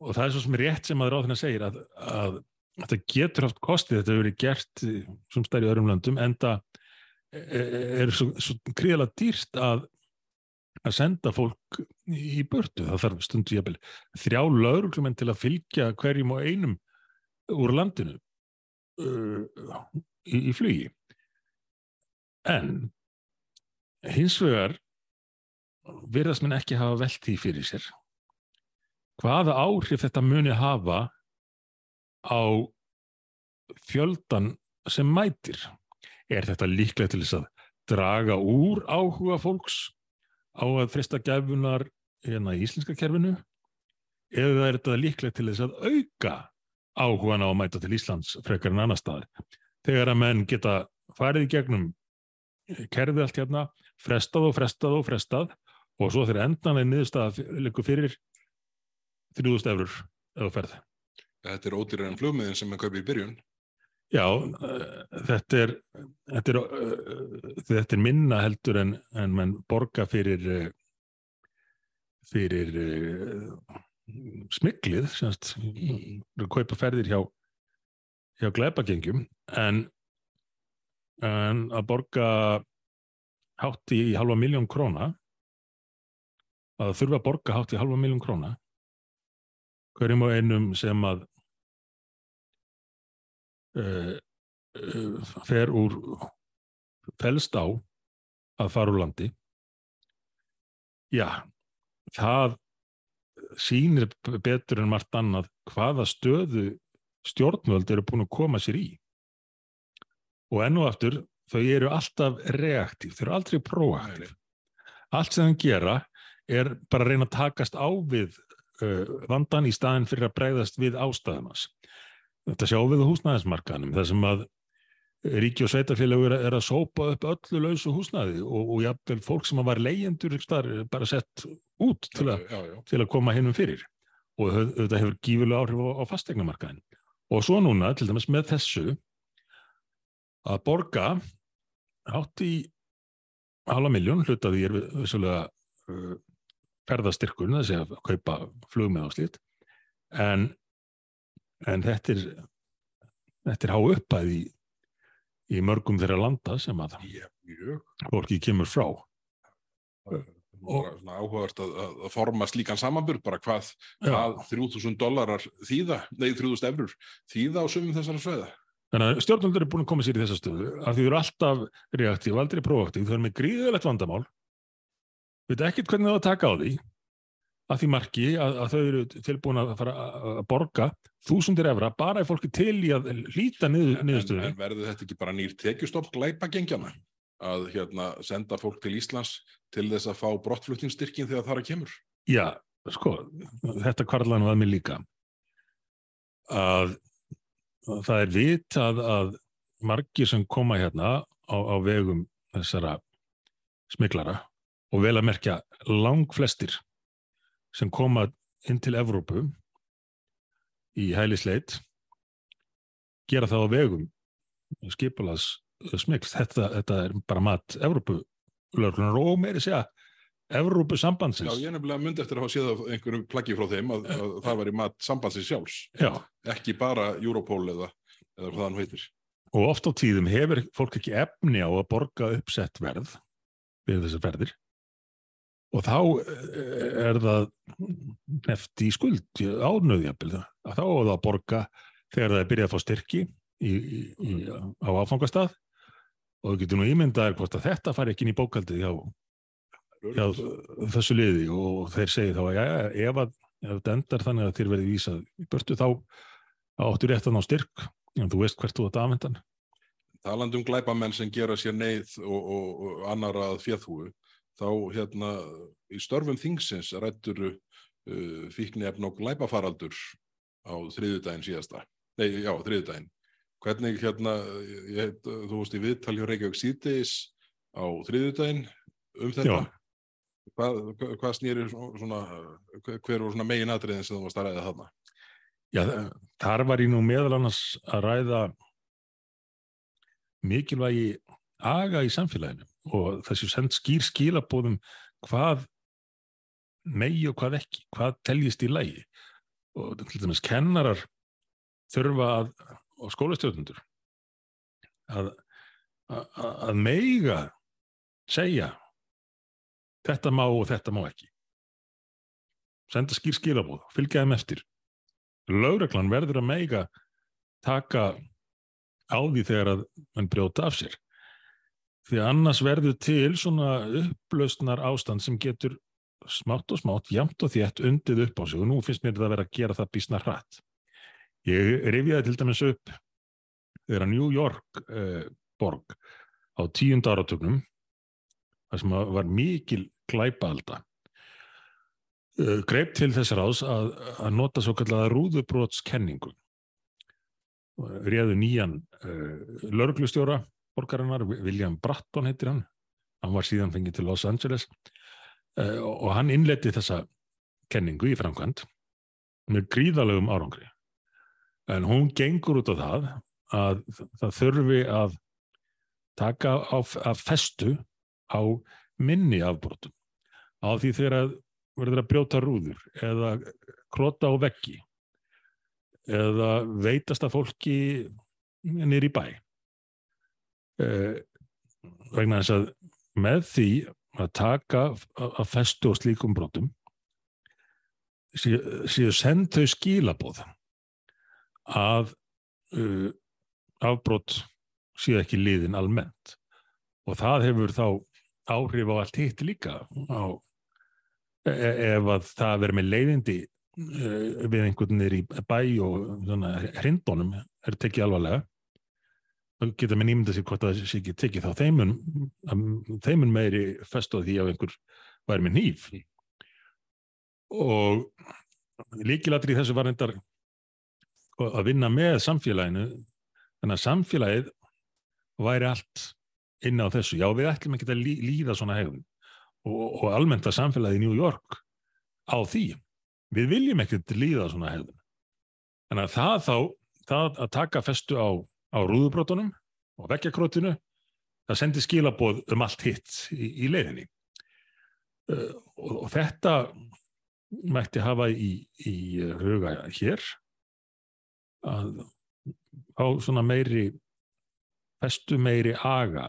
og það er svo sem er rétt sem að ráðina segir að, að þetta getur haft kostið, þetta hefur verið gert sem stærri öðrum löndum en það er svo, svo gríðalega dýrst að að senda fólk í burtu. Það þarf stundu jafnvel þrjá lauruglumenn til að fylgja hverjum og einum úr landinu uh, í, í flugi. En hins vegar virðast minn ekki hafa velt því fyrir sér hvaða áhrif þetta muni hafa á fjöldan sem mætir? Er þetta líklega til þess að draga úr áhuga fólks á að frista gæfunar hérna í íslenska kerfinu? Eða er þetta líklega til þess að auka áhugan á að mæta til Íslands frekar en annar staðar? Þegar að menn geta farið í gegnum kerfið allt hérna frestað og frestað og frestað og svo þegar endan er niðurstað líka fyrir 3000 eurur eða ferð. Þetta er ódýrar en flugmiðin sem maður kaupir í byrjun. Já, uh, þetta er þetta er, uh, þetta er minna heldur en, en mann borga fyrir uh, fyrir smiklið semst, kaupa ferðir hjá hjá gleipagengjum en, en að borga hátt í halva miljón króna að þurfa að borga hátt í halva miljón króna hverjum og einum sem að uh, uh, fer úr felst á að fara úr landi. Já það sýnir betur en margt annað hvaða stöðu stjórnvöld eru búin að koma sér í. Og enn og aftur þau eru alltaf reaktív, þau eru aldrei proaktív. Allt sem þau gera er bara að reyna að takast á við vandan í staðin fyrir að bregðast við ástæðumas þetta sjáum við á húsnæðismarkaðnum þar sem að ríki og sveitarfélagur er að sópa upp öllu lausu húsnæði og, og jafnvel fólk sem var leyendur bara sett út til, a, já, já. til að koma hinnum fyrir. Og þetta hefur gífulega áhrif á, á fastegnamarkaðin og svo núna til dæmis með þessu að borga hátt í halva miljón hlutaði er vissulega uh, ferðastyrkur þess að kaupa flug með á slíkt en en þetta er þetta er há uppæð í, í mörgum þeirra landa sem að Ég, Mjög. fólki kemur frá. Bara svona áhugavert að, að, að forma slíkan samanburð, bara hvað, hvað 3000 dólarar þýða, nei 3000 eurur þýða á sumum þessara sveða. Þannig að stjórnvöldur er búin að koma sér í þessa stöðu af því þau eru alltaf reaktív, aldrei proaktív, þau eru með gríðilegt vandamál, veit ekkert hvernig það að taka á því, að því marki að, að þau eru tilbúin að fara að borga þúsundir efra bara ef fólki til í að líta niður, En, niðurstöðu. en verður þetta ekki bara nýr tekjustopp glæpa gengjana? Að hérna senda fólk til Íslands til þess að fá brottflutningsstyrkin þegar það að kemur? Já, sko, þetta kvarlaði nú að mér líka að, að það er vitað að margir sem koma hérna á, á vegum þessara smiklara og vel að merkja lang flestir sem koma inn til Evrópu í hælisleit gera það á vegum skipulags smikls. Þetta, þetta er bara mat Evrópu löglunar og meiri segja Evrópu Já, sambandsins. ég er nefnilega myndi eftir að hafa séð af einhverju plaggi frá þeim að, að það var í mat sambandsins sjálfs, Já, ekki bara Europol eða, eða hvað hann heitir. og oft á tíðum hefur fólk ekki efni á að borga uppsett verð við þessar verðir og þá eh, er það nefti í skuld ánöðjafil að þá er það að borga þegar það er byrjað að fá styrki í, í, í, á áfangastað. Og þú getur nú ímyndaðir hvort að þetta fari ekki inn í bókaldið hjá, hjá þessu liði. Og þeir segi þá að já, ef, að, ef þetta endar þannig að þér verði vísað í börtu þá áttu réttan á styrk. En þú veist hvert þú átt afhendan Talandi um glæpamenn sem gera sér neyð og, og, og annara að fjöðhúu, þá hérna í störfum þingsins rættur uh, fíknefn og glæpafaraldur á þriðjudaginn síðasta. Nei, já, þriðjudaginn. Hvernig hérna, ég, þú veist í viðtal hjá Reykjavík síðdeis á þriðjudaginn um þetta. Hvað, hvað, hvað snýri svona, hver voru svona megin atriðin sem þú varst að ræða þarna? Já, þar var ég nú meðal annars að ræða mikilvægi aga í samfélaginu og þessu send skýr skilabóðum hvað megi og hvað ekki, hvað teljist í lægi og til dæmis kennarar þurfa að, og skólastjórnundur að, að, að meiga segja þetta má og þetta má ekki. Senda skýr skilabóð, fylgja þeim eftir. Lögreglan verður að meiga taka á því þegar að mann brjóta af sér því annars verður til svona upplausnar ástand sem getur smátt og smátt, jamt og þétt undið upp á sig og nú finnst mér þetta að vera að gera það bísna hratt. Ég rifjaði til dæmis upp þegar New York eh, borg á tíund áratögnum þar sem var mikil glæpaalda uh, greip til þess ráðs að, að nota svo kallaða rúðubrótskenningu réðu nýjan uh, lörglustjóra borgarinnar, William Bratton heitir hann. Hann var síðan fengið til Los Angeles uh, og hann innleiti þessa kenningu í framkvæmt með gríðalegum árangri. En hún gengur út á það að það þurfi að taka á, að festu á minni afbrotum. Á því þegar að verður að brjóta rúður eða krota á veggi eða veitast að fólki nýr í bæ vegna þess að með því að taka að festu á slíkum brotum séu sé send þau skilaboð að uh, afbrot séu ekki liðin almennt. Og það hefur þá áhrif á allt hitt líka á, e ef að það verður með leiðindi uh, við einhvern niður í bæ og svona hrindónum er tekið alvarlega þá geta með nýmynda sér hvort það sé ekki tekið þá þeimun, þeimun meiri fest á því að einhver væri með nýf og líkilatri þessu var reyndar að vinna með samfélaginu þannig að samfélagið væri allt inn á þessu. Já, við ætlum ekki að líða svona hegðun og, og almennt að samfélagið í New York á því. Við viljum ekkert líða svona hegðun. Þannig að það þá, það að taka festu á, á rúðubrótunum og vekkjakrótinu, það sendi skilaboð um allt hitt í, í leiðinni. Uh, og, og þetta mætti hafa í, í huga hér að á svona meiri festu meiri aga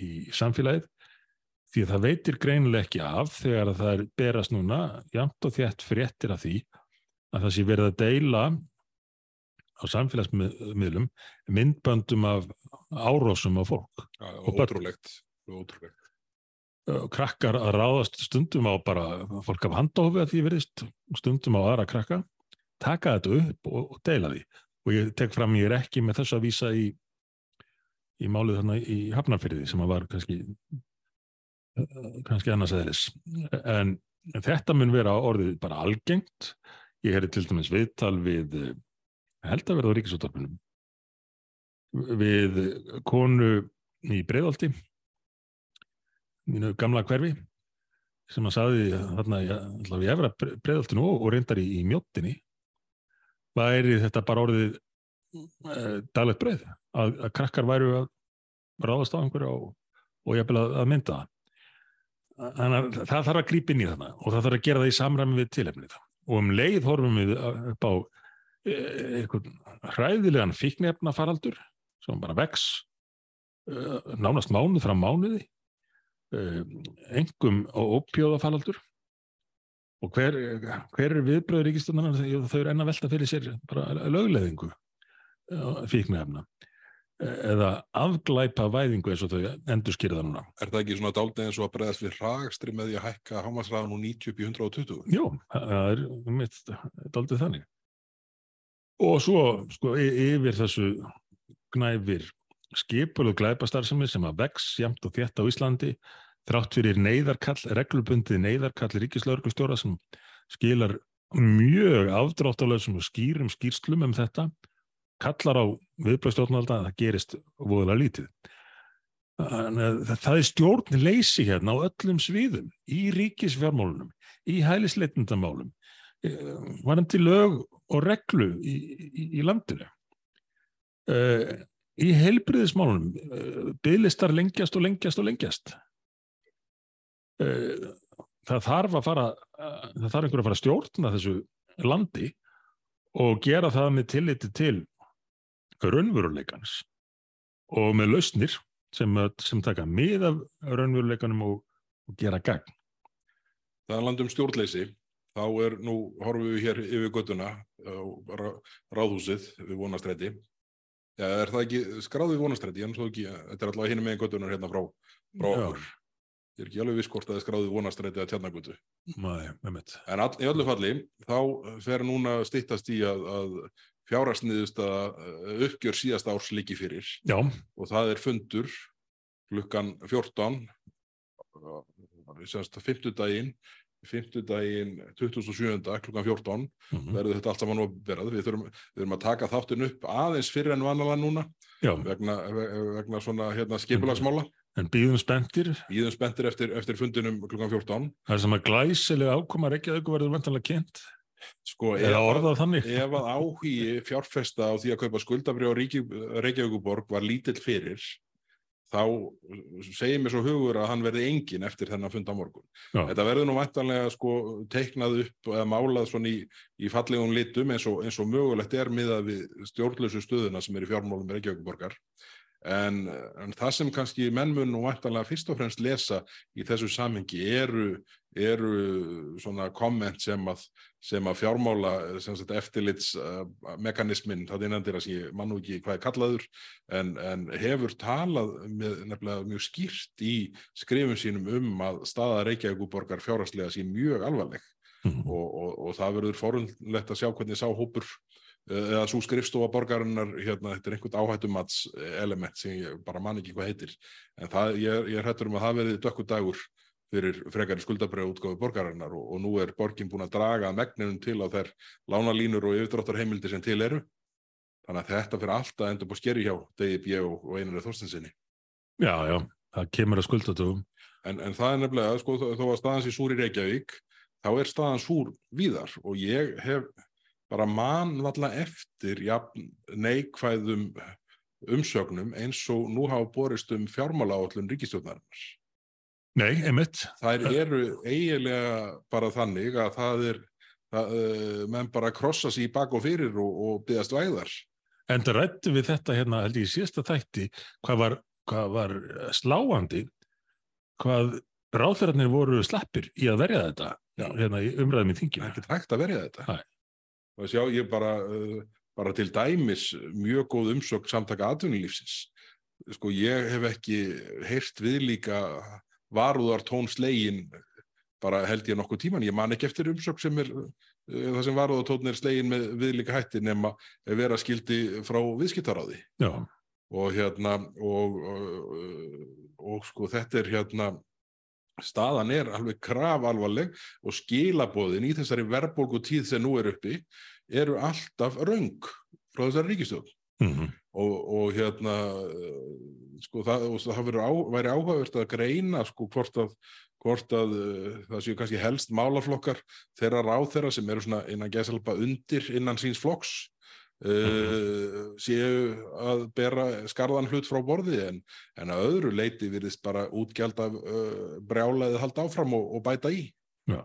í samfélagið því að það veitir greinileg ekki af þegar það er berast núna jamt og þétt fréttir af því að það sé verið að deila á samfélagsmiðlum myndböndum af árósum á fólk. Ja, ótrúlegt, ótrúlegt. Krakkar að ráðast stundum á bara fólk af handófi að því verðist, stundum á aðra krakka, taka þetta upp og, og deila því. Og ég tek fram, ég er ekki með þess að vísa í, í málið þarna í Hafnarfyrði sem að var kannski, kannski annars eðlis. En þetta mun vera orðið bara algengt. Ég hefði til dæmis viðtal við held að verða á ríkisúttarpunum við konu í Breiðolti mínu gamla hverfi sem að saði þarna í efra Breiðoltinu og, og reyndar í, í mjóttinni væri þetta bara orðið e, daglegt breið að, að krakkar væru að ráðast á einhverju og, og ég vil að, að mynda það. Þannig að það þarf að grípa inn í þarna og það þarf að gera það í samræmi við tilefnið. Og um leið horfum við upp á eitthvað hræðilegan fíknefna faraldur sem bara vex nánast mánuð frá mánuði engum og ópjóðafaldur og hver, hver er viðbröður ríkistundan þau eru enna velta fyrir sér bara lögleðingu fíknefna eða afglæpa væðingu eins og þau endur skýrða núna. Er það ekki svona dálta eins og að bregðast við ragstri með því að hækka hámasræðan úr 90 upp í 120? Jó, það er mitt dáltið þannig. Og svo sko, yfir þessu gnæfir skipul og glæpastarðsemi sem að vex jamt og þétt á Íslandi þrátt fyrir neyðarkall, reglubundið neyðarkall ríkislauglustjóra sem skilar mjög afdráttalöðsum og skýrum skýrslum um þetta kallar á viðbröðstjórnvalda að það gerist voðalega lítið. Það er stjórn leysi hérna á öllum sviðum, í ríkisfjármálunum, í hælisleitundamálum, varandi lög og reglu í, í, í landinu. Í heilbriðismálunum, bygglistar lengjast og lengjast og lengjast. Það þarf að fara, það þarf einhver að fara að stjórna þessu landi og gera það með tilliti til raunveruleikans og með lausnir sem, sem taka mið af raunveruleikanum og, og gera gagn. Það er landum stjórnleysi. Þá er nú, horfum við hér yfir göttuna ráðhúsið við vonastræti. Ja, er það ekki skráðið vonastræti? Ekki, þetta er alltaf hinn með göttunar hérna frá, frá okkur. Ég er ekki alveg viss hvort að það er skráðið vonastræti að tjarnagötu. En all, í öllu falli, þá fer núna stittast í að, að fjárasniðust að uppgjör síðast árs líki fyrir Já. og það er fundur klukkan 14 semst 50 daginn 50 daginn 2007 klukkan 14 mm -hmm. verður þetta allt saman verið við þurfum, við þurfum að taka þáttin upp aðeins fyrir en vanalega núna vegna, vegna svona hérna, skipulagsmála. En býðum spendir? Býðum spendir eftir, eftir fundinum klukkan 14 Það er sem að glæsilega ákoma Reykjavík verður vantanlega kynnt. Sko, ef, ef að áhugi fjárfesta á því að kaupa skuldabrið á Reykjavíkuborg var lítill fyrir þá segir mér svo hugur að hann verði engin eftir þennan fund á morgun. Já. Þetta verður nú vantanlega sko teiknað upp eða málað svona í, í fallegum litum eins og, eins og mögulegt er miðað við stjórnlösu stöðuna sem er í fjármálum Reykjavíkuborgar en, en það sem kannski mennmun og vantanlega fyrst og fremst lesa í þessu samhengi eru eru svona komment sem að, sem að fjármála eftirlitsmekanismin, það er nefndir að ég mann og ekki hvað er kallaður, en, en hefur talað með nefnilega mjög skýrt í skrifum sínum um að staða Reykjavíkuborgar fjárhastlega sé mjög alvarleg mm. og, og, og það verður forunlegt að sjá hvernig sá hópur eða svo skrifstofa borgarinnar hérna, þetta er einhvern áhættumats element sem ég bara man ekki hvað heitir en það, ég, ég er hættur um að það verði dökkur dagur fyrir frekari skuldabröðu útgáðu borgarinnar og, og nú er borgin búin að draga megninum til á þær lánalínur og yfirdráttarheimildi sem til eru. Þannig að þetta fyrir alltaf endur búið skeri hjá DIB og, og einunni þórstinsinni. Já, já, það kemur að skuldatöfum. En, en það er nefnilega, sko, þó að staðans í súr í Reykjavík, þá er staðans súr víðar og ég hef bara mannvalla eftir ja, neikvæðum umsögnum eins og nú hafa borist um fjármála áallun ríkistjóðnarinnar. Nei, einmitt. Það eru eiginlega bara þannig að það er, það, uh, menn bara krossa sér í bak og fyrir og, og byggast væðar. En það rætti við þetta hérna, held ég, í síðasta þætti, hvað var hvað var sláandi hvað ráþærarnir voru slappir í að verja þetta Já. hérna í umræðum í það þinginu er ekkert hægt að verja þetta Nei. og sjá ég bara uh, bara til dæmis mjög góð umsögn samtaka atvinnulífsins sko ég hef ekki heyrt við líka varúðar tónslegin bara held ég nokkuð tíman, ég man ekki eftir umsögn sem er uh, það sem varúðar tónin er slegin með viðlíka hætti nema vera skildi frá viðskiptaráði. Og hérna og, og, og sko þetta er hérna staðan er alveg kraf alvarleg og skilabóðin í þessari verðbólgu tíð sem nú er uppi eru alltaf röng frá þessari ríkistjóð mm og, og hérna eh, sko það, það á, væri áhugavert að greina sko hvort að hvort að uh, það séu kannski helst málaflokkar þeirra ráþeirra sem eru svona innan gæsalpa undir innan síns flokks uh, séu að bera skarðan hlut frá borði en, en að öðru leiti virðist bara útgjald af uh, brjálaðið halda áfram og, og bæta í Já.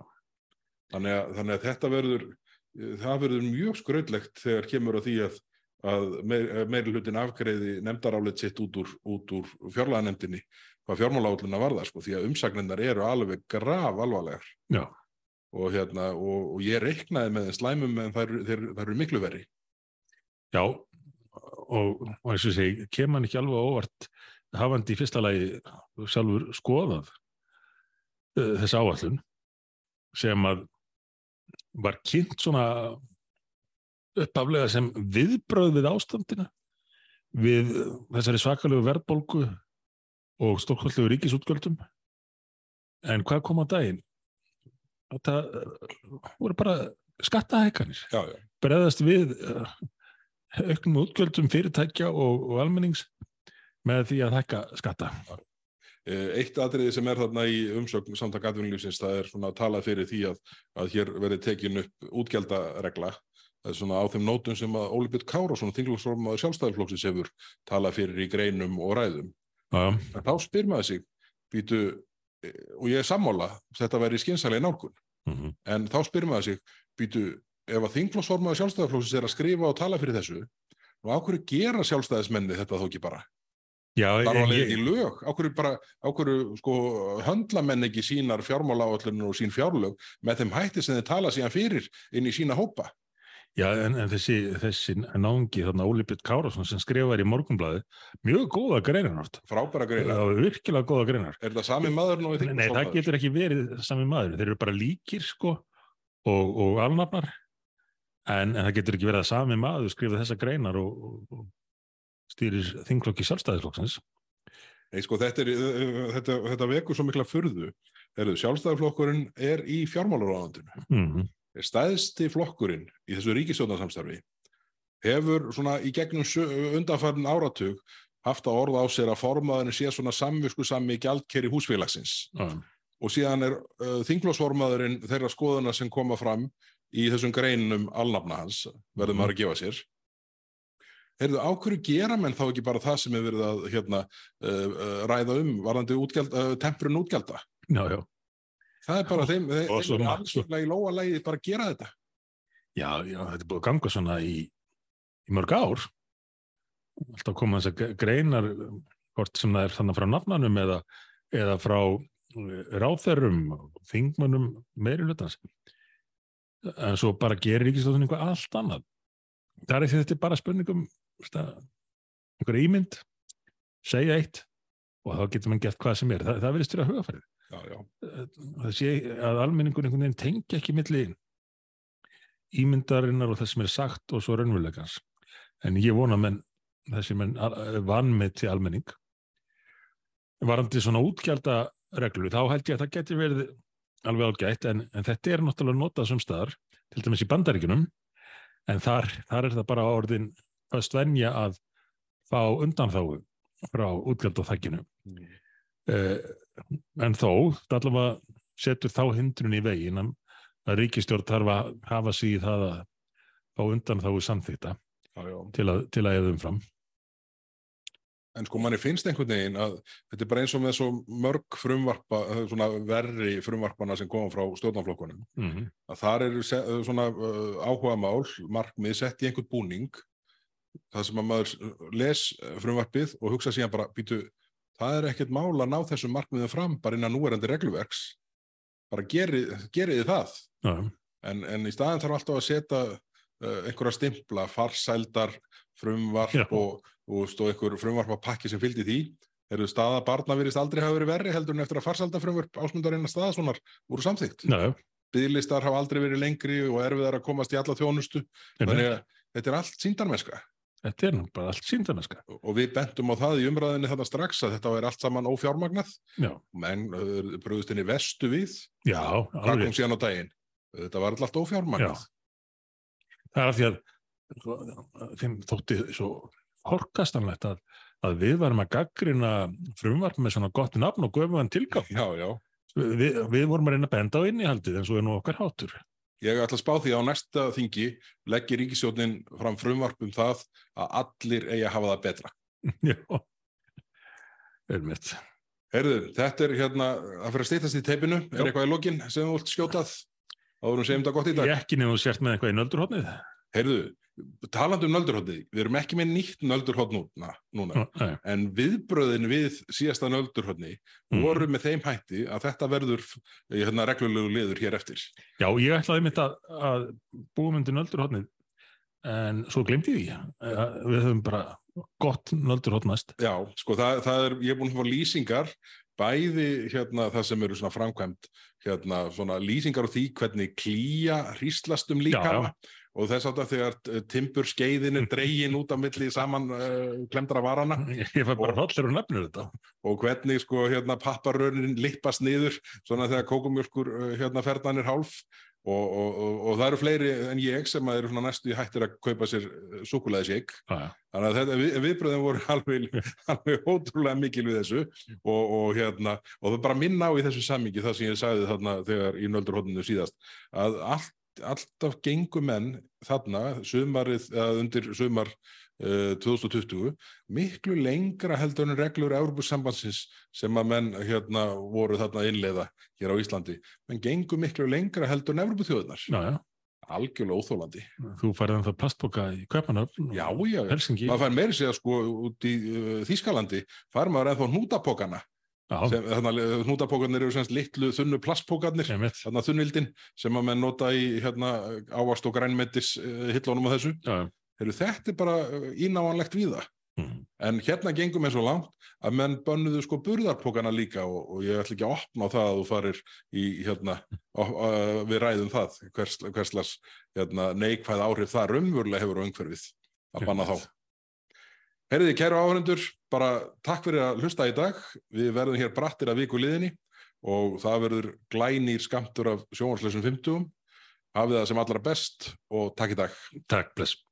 þannig að, þannig að þetta verður það verður mjög skrautlegt þegar kemur að því að, að meir, meiri hlutin afgreiði nefndarálit sitt út úr, úr fjárlaganefndinni hvað fjármálálluna varða sko, því að umsagnirnar eru alveg graf alvarlegar og, hérna, og, og ég reiknaði með þeim slæmum en það eru, það eru miklu verri. Já og, og eins og segi, kem hann ekki alveg óvart hafandi í fyrsta lagi sjálfur skoðað uh, þess áallun sem að var kynnt svona uppaflega sem viðbröð við ástandina við þessari svakalegu verðbólgu og stórkvöldlegu ríkisútgjöldum. En hvað kom á daginn? Þetta uh, voru bara skattahækanir breðast við uh, auknum útgjöldum fyrirtækja og, og almennings með því að hækka skatta. Eh, Eitt atriði sem er þarna í umsögn samtak atvinnulífsins, það er svona talað fyrir því að, að hér verði tekin upp útgjaldaregla. Svona á þeim nótum sem að Óli Björn Kárásson, þinglagsformaður sjálfstæðarflokksins hefur talað fyrir í greinum og ræðum. En þá spyr maður sig, býtu, eh, og ég er sammála, þetta væri skynsalega nálgun, mhm, en þá spyr maður sig, býtu, ef að þinglagsformaður sjálfstæðarflokksins er að skrifa og tala fyrir þessu, og á hverju gera sjálfstæðismenni þetta þó ekki bara? já Það var ég- ekki lög, ákveður bara, ákveður sko höndla menn ekki sínar fjármálaáallunum og sín fjárlög með þeim hætti sem þeir tala síðan fyrir inn í sína hópa. Já, en, en þessi, þessi náungi, þarna Óli Björn Kárásson sem skrifar í morgunblaði, mjög góða greinar átt. Frábæra greina. Það var virkilega góða greinar. Er það sami maður nú í Nei, það getur ekki verið sami maður. Þeir eru bara líkir, sko, og, og alnafnar, en, en það getur ekki verið að sami maður skrifa þessa greinar og, og, og stýrir þinglokki sjálfstæðisflokksins. Nei, sko, þetta, er, þetta, þetta vekur svo mikla furðu. Herðu, sjálfstæðarflokkurinn er í fjármálaráðandinu. Mm Er stæðsti flokkurinn í þessu ríkistjóðnarsamstarfi hefur svona í gegnum undanfærin áratug haft að orða á sér að formaðurinn sé svona samvisku sami gjaldkeri húsfélagsins. -hmm. og síðan er uh, þinglósformaðurinn þeirra skoðuna sem koma fram í þessum greinum alnafna hans, verður maður að gefa sér. Heyrðu, á hverju gera menn þá ekki bara það sem er verið að hérna, uh, uh, ræða um varðandi útgjald, temprun útgjalda? Já, já. Það er bara þeim, þeim, þeim er alveg í lóa lægi bara að gera þetta. Já, já, þetta er búið að ganga svona í, í mörg ár. Alltaf koma þess að greinar, hvort sem það er þannig frá nafnanum eða, eða frá eh, ráþerum, þingmönnum meiri hlutans. En svo bara gerir ríkistóðun einhvað allt annað. Það er því þetta er bara spurningum einhverja ímynd, segja eitt og þá getur mann gert hvað sem er. Það, það verðist fyrir að hugafærið. Já, já. Það sé að almenningur einhvern veginn tengja ekki milli ímyndarinnar og þess sem er sagt og svo raunveruleikans. En ég vona menn, þessi menn vannmið til almenning varandi svona útgjaldareglu, þá held ég að það geti verið alveg ágætt, en, en þetta er náttúrulega notað sem staðar, til dæmis í bandaríkunum, en þar, þar er það bara orðin að stvenja að fá undanþáu frá útgjaldaþækinu. Mm. Uh, en þó, það allavega setur þá hindrun í veginn að, ríkistjórn þarf að hafa sig í það að fá undan þá samþýta til að, til að eða umfram. En sko manni finnst einhvern veginn að þetta er bara eins og með svo mörg frumvarpa, eh, svona verri frumvarpana sem koma frá stjórnarflokkunum. Mm -hmm. að þar eru uh, svona uh, áhuga mál, markmið sett í einhvern búning það sem að maður les frumvarpið og hugsa síðan bara býtu, það er ekkert mál að ná þessum markmiðum fram bara innan núverandi regluverks. Bara gerið, gerið þið það. Já, en, en í staðin þarf alltaf að setja uh, einhverja stimpla, farsældar frumvarp Já. og, og stóð einhver frumvarpapakki sem fylgdi því. Eru staða barna virðist aldrei hafa verið verri heldur en eftir að farsælda frumvarp ásmundarinn að staða svonar voru samþygt. já, Byðlistar hafa aldrei verið lengri og erfiðar að komast í alla þjónustu. Þannig að þetta er allt síndarmennska þetta er nú bara allt síndaneska. og við bentum á það í umræðinni þetta strax að þetta væri allt saman ófjármagnað Já, menn uh, bröðust henni vestu við já, alveg. kom síðan á daginn þetta var alltaf ófjármagnað Það er af því að þeim þótti svo horkastanlegt að, að við varum að gaggrina frumvarp með svona gott nafn og göfum hann tilgátt. já, já Við, við vorum að reyna að benda á innihaldið en svo er nú okkar hátur. Ég ætla að spá því að á næsta þingi leggir ríkisjónin fram frumvarp um það að allir eigi að hafa það betra. (laughs) Já, einmitt. Heyrðu, þetta er hérna að fyrir að stýttast í teipinu. Er Já. eitthvað í lokin sem þú vilt skjótað? Áður um segjum þetta gott í dag. Ég ekki nefnum sért með eitthvað í nöldurhóttnið. Heyrðu, talandi um nöldurhóttið, við erum ekki með nýtt nöldurhótt núna, núna. Nei, en viðbröðin við síðasta nöldurhóttni Mhm. voru með þeim hætti að þetta verður eh, hérna, reglulegu liður hér eftir. Já, ég ætlaði mitt að, að búum undir nöldurhóttnið en svo glemdi ég því. Eh, Við höfum bara gott nöldurhótt næst. Já, sko það, það er, ég er búin að fá lýsingar bæði hérna það sem eru svona framkvæmt hérna svona lýsingar á því hvernig klía hríslast um líkama og þess að þegar eh, timbur skeiðin er (laughs) dregin út á milli saman uh, klemdra varana Ég fær bara hrollur og nefnir þetta. og hvernig sko hérna papparörnin lippast niður svona þegar kókumjölkur uh, hérna ferðanir hálf og, og, og, og það eru fleiri en ég sem eru svona næstu í hættir að kaupa sér súkulæði shake Já, já. Þannig að þetta, við, viðbröðin voru (laughs) alveg, alveg ótrúlega mikil við þessu og, og, hérna, og það bara minna á í þessu sammingi það sem ég sagði þarna þegar í nöldurhóttinu síðast að allt, alltaf gengur menn þarna sumarið, eða undir sumar uh, 2020 miklu lengra heldur en reglur Európusambandsins sem að menn hérna voru þarna innleiða hér á Íslandi menn gengur miklu lengra heldur en Európuþjóðunar Já, já. algjörlega óþólandi Þú færði það plastboka í Kaupanöfn Já, já, já. Helsingi. maður fær meiri segja sko út í uh, Þýskalandi fær maður ennþá hnútapókana Já, sem, þannig að hnútapókarnir eru semst litlu þunnu plastpókarnir þannig að þunnildin sem að menn nota í hérna ávast og grænmetis uh, hillónum og þessu. Heru, þetta er bara uh, ínáanlegt við það mm. en hérna gengum við svo langt að menn bönnuðu sko burðarpókana líka og, og ég ætla ekki að opna á það að þú farir í hérna og, uh, við ræðum það hvers, hverslas hérna, neikvæð áhrif það raunverulega hefur á umhverfið að banna þá. Herriði, kæru áhörundur, bara takk fyrir að hlusta í dag. Við verðum hér brattir að viku liðinni og það verður glænýr skamtur af sjónvarslösum 50. Hafið það sem allra best og takk í dag. Takk, bless.